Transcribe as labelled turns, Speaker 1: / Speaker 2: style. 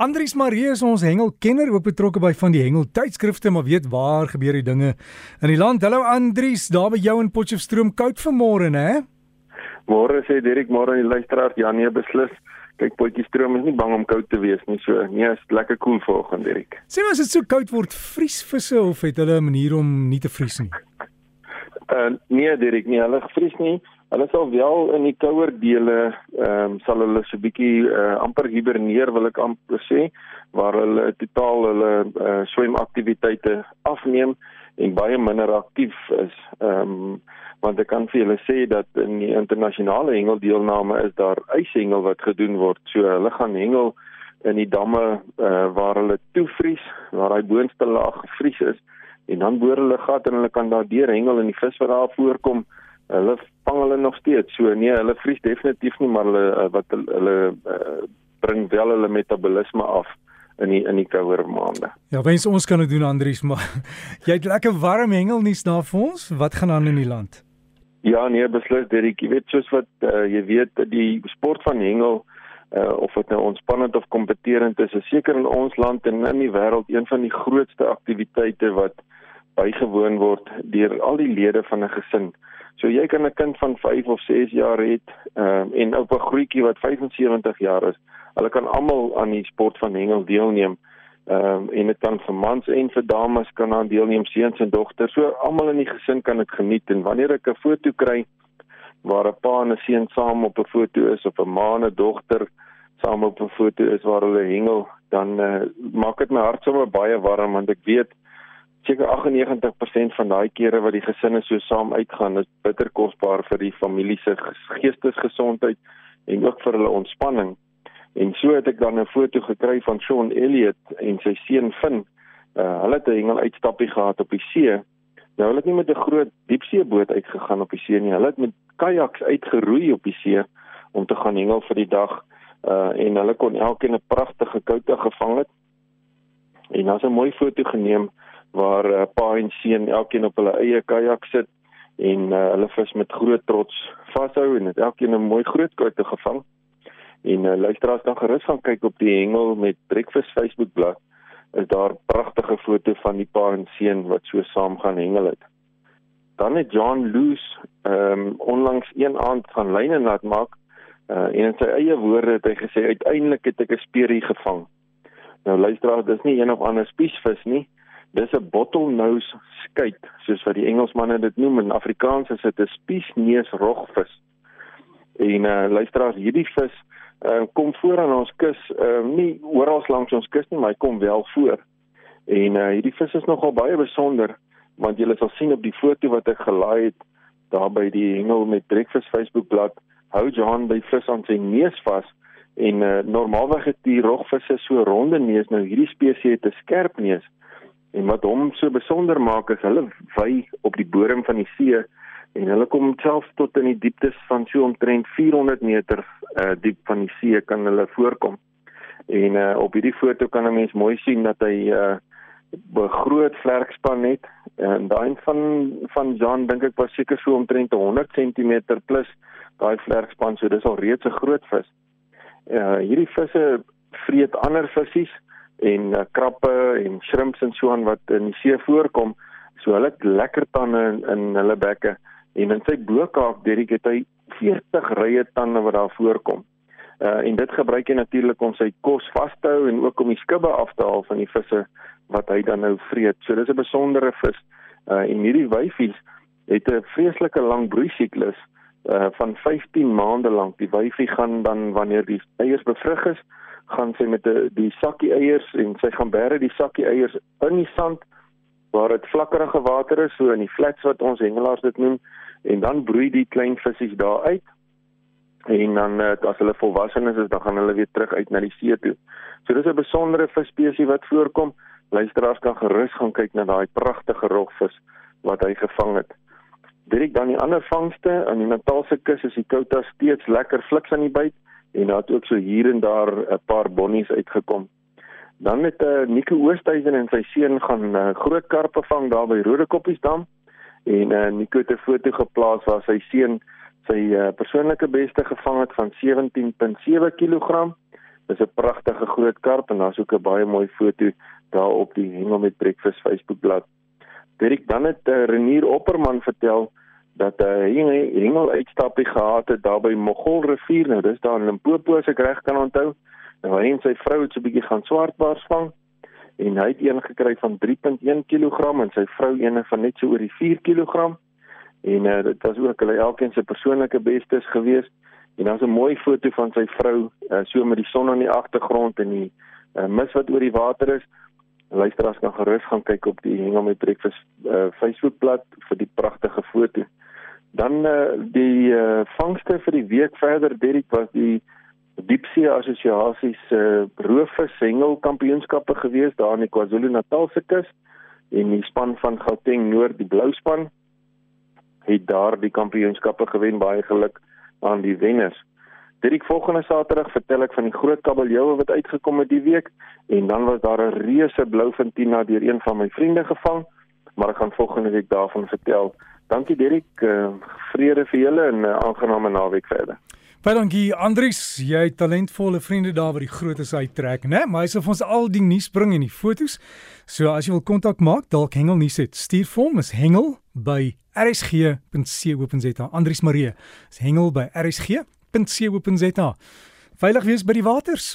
Speaker 1: Andries Marie is ons hengelkenner ook betrokke by van die hengel tydskrifte maar weet waar gebeur die dinge in die land. Hallo Andries, daar by jou in Potchefstroom koud vanmôre hè?
Speaker 2: Môre sê Dirk môre die luisteraar ja nee beslis. Kyk Potchefstroom is nie bang om koud te wees nie. So nee, is lekker koel cool vanoggend Dirk.
Speaker 1: Sê maar as dit so koud word, vries visse of het hulle 'n manier om nie te vries nie?
Speaker 2: Uh nee Dirk, nee, hulle vries nie. Hulle sal wel in die kouer dele ehm um, sal hulle so bietjie uh, amper hiberneer wil ek amper sê waar hulle totaal hulle uh, swemaktiwiteite afneem en baie minder aktief is. Ehm um, want ek kan vir julle sê dat in die internasionale hengeldeelname is daar ijshengel wat gedoen word. So hulle gaan hengel in die damme uh, waar hulle toevries, waar daai boonste laag gevries is en dan boor hulle gat en hulle kan daar deur hengel en die vis wat daar voorkom hulle vang hulle nog steeds. So nee, hulle vries definitief nie, maar hulle eh, wat hulle, hulle uh, bring wel hulle metabolisme af in die in die kouer maande.
Speaker 1: Ja, wens ons kan dit doen Andries, maar jy het lekker warm hengelnuus na vir ons. Wat gaan aan in die land?
Speaker 2: Ja, nee, beslis Derek, jy weet soos wat uh, jy weet die sport van hengel uh, of dit nou ontspannend of kompeterend is, is seker in ons land en in die wêreld een van die grootste aktiwiteite wat bygewoon word deur al die lede van 'n gesin. So jy kan 'n kind van 5 of 6 jaar hê um, en op 'n grootjie wat 75 jaar is. Hulle kan almal aan die sport van hengel deelneem. Ehm um, en dit kan vir mans en vir dames kan aan deelneem, seuns en dogters. So almal in die gesin kan dit geniet en wanneer ek 'n foto kry waar 'n pa en 'n seun saam op 'n foto is of 'n ma en 'n dogter saam op 'n foto is waar hulle hengel, dan uh, maak dit my hart sommer baie warm want ek weet seker 98% van daai kere wat die gesinne so saam uitgaan is bitter kosbaar vir die familie se geestesgesondheid en ook vir hulle ontspanning. En so het ek dan 'n foto gekry van Sean Elliot en sy seun Finn. Uh, hulle het 'n hengel uitstappie gehad op die see. Nou hulle het nie met 'n groot diepseeboot uitgegaan op die see nie. Hulle het met kajaks uitgeroei op die see om te gaan hengel vir die dag. Uh en hulle kon elkeen 'n pragtige kouta gevang het. En daar's 'n mooi foto geneem waar uh, pa en seun elkeen op hulle eie kajak sit en uh, hulle vis met groot trots vashou en het elkeen 'n mooi groot koute gevang. En uh, luisteraars kan gerus gaan kyk op die hengel met Breakfast Facebook bladsy. Is daar pragtige foto van die pa en seun wat so saam gaan hengel het. Dan het John Loose ehm um, onlangs een aand gaan lyne laat maak uh, en in sy eie woorde het hy gesê uiteindelik het ek 'n speerie gevang. Nou luisteraars, dis nie een of ander spiesvis nie. Dis 'n bottlenose skuit, soos wat die Engelsmanne dit noem in Afrikaans is dit 'n spiesneusrogvis. En uh luisteraars, hierdie vis uh kom voor aan ons kus, uh nie oral langs ons kus nie, maar hy kom wel voor. En uh hierdie vis is nogal baie besonder want jy sal sien op die foto wat ek gelaai het daar by die hengel met Breakfast Facebook bladsy, hou John by vis aan sy neus vas en uh normaalweg het die rogvisse so ronde neus, nou hierdie spesies het 'n skerp neus. En wat hom so besonder maak is hulle wy op die bodem van die see en hulle kom self tot in die dieptes van so omtrent 400 meter uh, diep van die see kan hulle voorkom. En uh, op hierdie foto kan 'n mens mooi sien dat hy 'n uh, groot vlerkspan het en daai van van John dink ek was seker so omtrent 100 cm plus daai vlerkspan so dis al reeds 'n groot vis. Uh, hierdie visse vreet ander visse en uh, krappe en shrimps en so aan wat in die see voorkom. So hulle het lekker tande in, in hulle bekke en in sy bokaak Derek het hy 40 rye tande wat daar voorkom. Uh en dit gebruik hy natuurlik om sy kos vas te hou en ook om die skubbe af te haal van die visse wat hy dan nou vreet. So dis 'n besondere vis. Uh en hierdie wyfies het 'n vreeslike lang broeisiklus uh van 15 maande lank. Die wyfie gaan dan wanneer die eiers bevrug is, gaan sy met die, die sakkie eiers en sy gaan bære die sakkie eiers in die sand waar dit vlakkerige water is so in die flats wat ons hengelaars dit noem en dan broei die klein visse daar uit en dan eh, as hulle volwasse is dan gaan hulle weer terug uit na die see toe. So dis 'n besondere visspesies wat voorkom. Luisteraars kan gerus gaan kyk na daai pragtige rogvis wat hy gevang het. Direk dan die ander vangste aan die Natalse kus is die kouta steeds lekker fliks aan die byt en daar het ook so hier en daar 'n paar bonnies uitgekom. Dan het 'n uh, eh, Nico Oosthuizen en sy seun gaan uh, groot karpe vang daar by Rodekoppiesdam en uh, Nico het 'n foto geplaas waar sy seun sy uh, persoonlike beste gevang het van 17.7 kg. Dis 'n pragtige groot karp en daar's ook 'n baie mooi foto daar op die Hengel met Breakfast Facebookblad. Dirk dan het uh, Renier Opperman vertel dat hy uh, 'n hengel uitstappie gehad het daar by Mogol rivier nou dis daar in Limpopo as ek reg kan onthou. Nou hy en sy vrou het so 'n bietjie gaan swartbaars vang en hy het een gekry van 3.1 kg en sy vrou een van net so oor die 4 kg. En uh, dit was ook hulle elkeen se persoonlike bestes gewees. En daar's 'n mooi foto van sy vrou uh, so met die son aan die agtergrond en die uh, mis wat oor die water is. Luisteraars kan gerus gaan kyk op die Hengel met Breakfast uh, Facebookblad vir die pragtige foto. Dan uh, die uh, vangste vir die week verder Derek was die diepsee assosiasie se uh, roofvis hengel kampioenskappe gewees daar in die KwaZulu-Natal se kus en die span van Gauteng Noord die blou span het daar die kampioenskappe gewen baie geluk aan die wenners. Dit volgende Saterdag vertel ek van die groot kabeljoue wat uitgekom het die week en dan was daar 'n reuse bloufintina deur een van my vriende gevang, maar ek gaan volgende week daarvan vertel. Dankie Derek, uh, vrede vir julle en 'n uh, aangename naweek verder.
Speaker 1: Baie dankie Andries, jy het talentvolle vriende daar wat die grootes uittrek, né? Maar hy sê vir ons al die nuus bring en die fotos. So as jy wil kontak maak, dalk hengel nuus het. Stuur vir hom, is hengel by rsg.co.za. Andries Marie, is hengel by rsg.co.za. Veilig wees by die waters.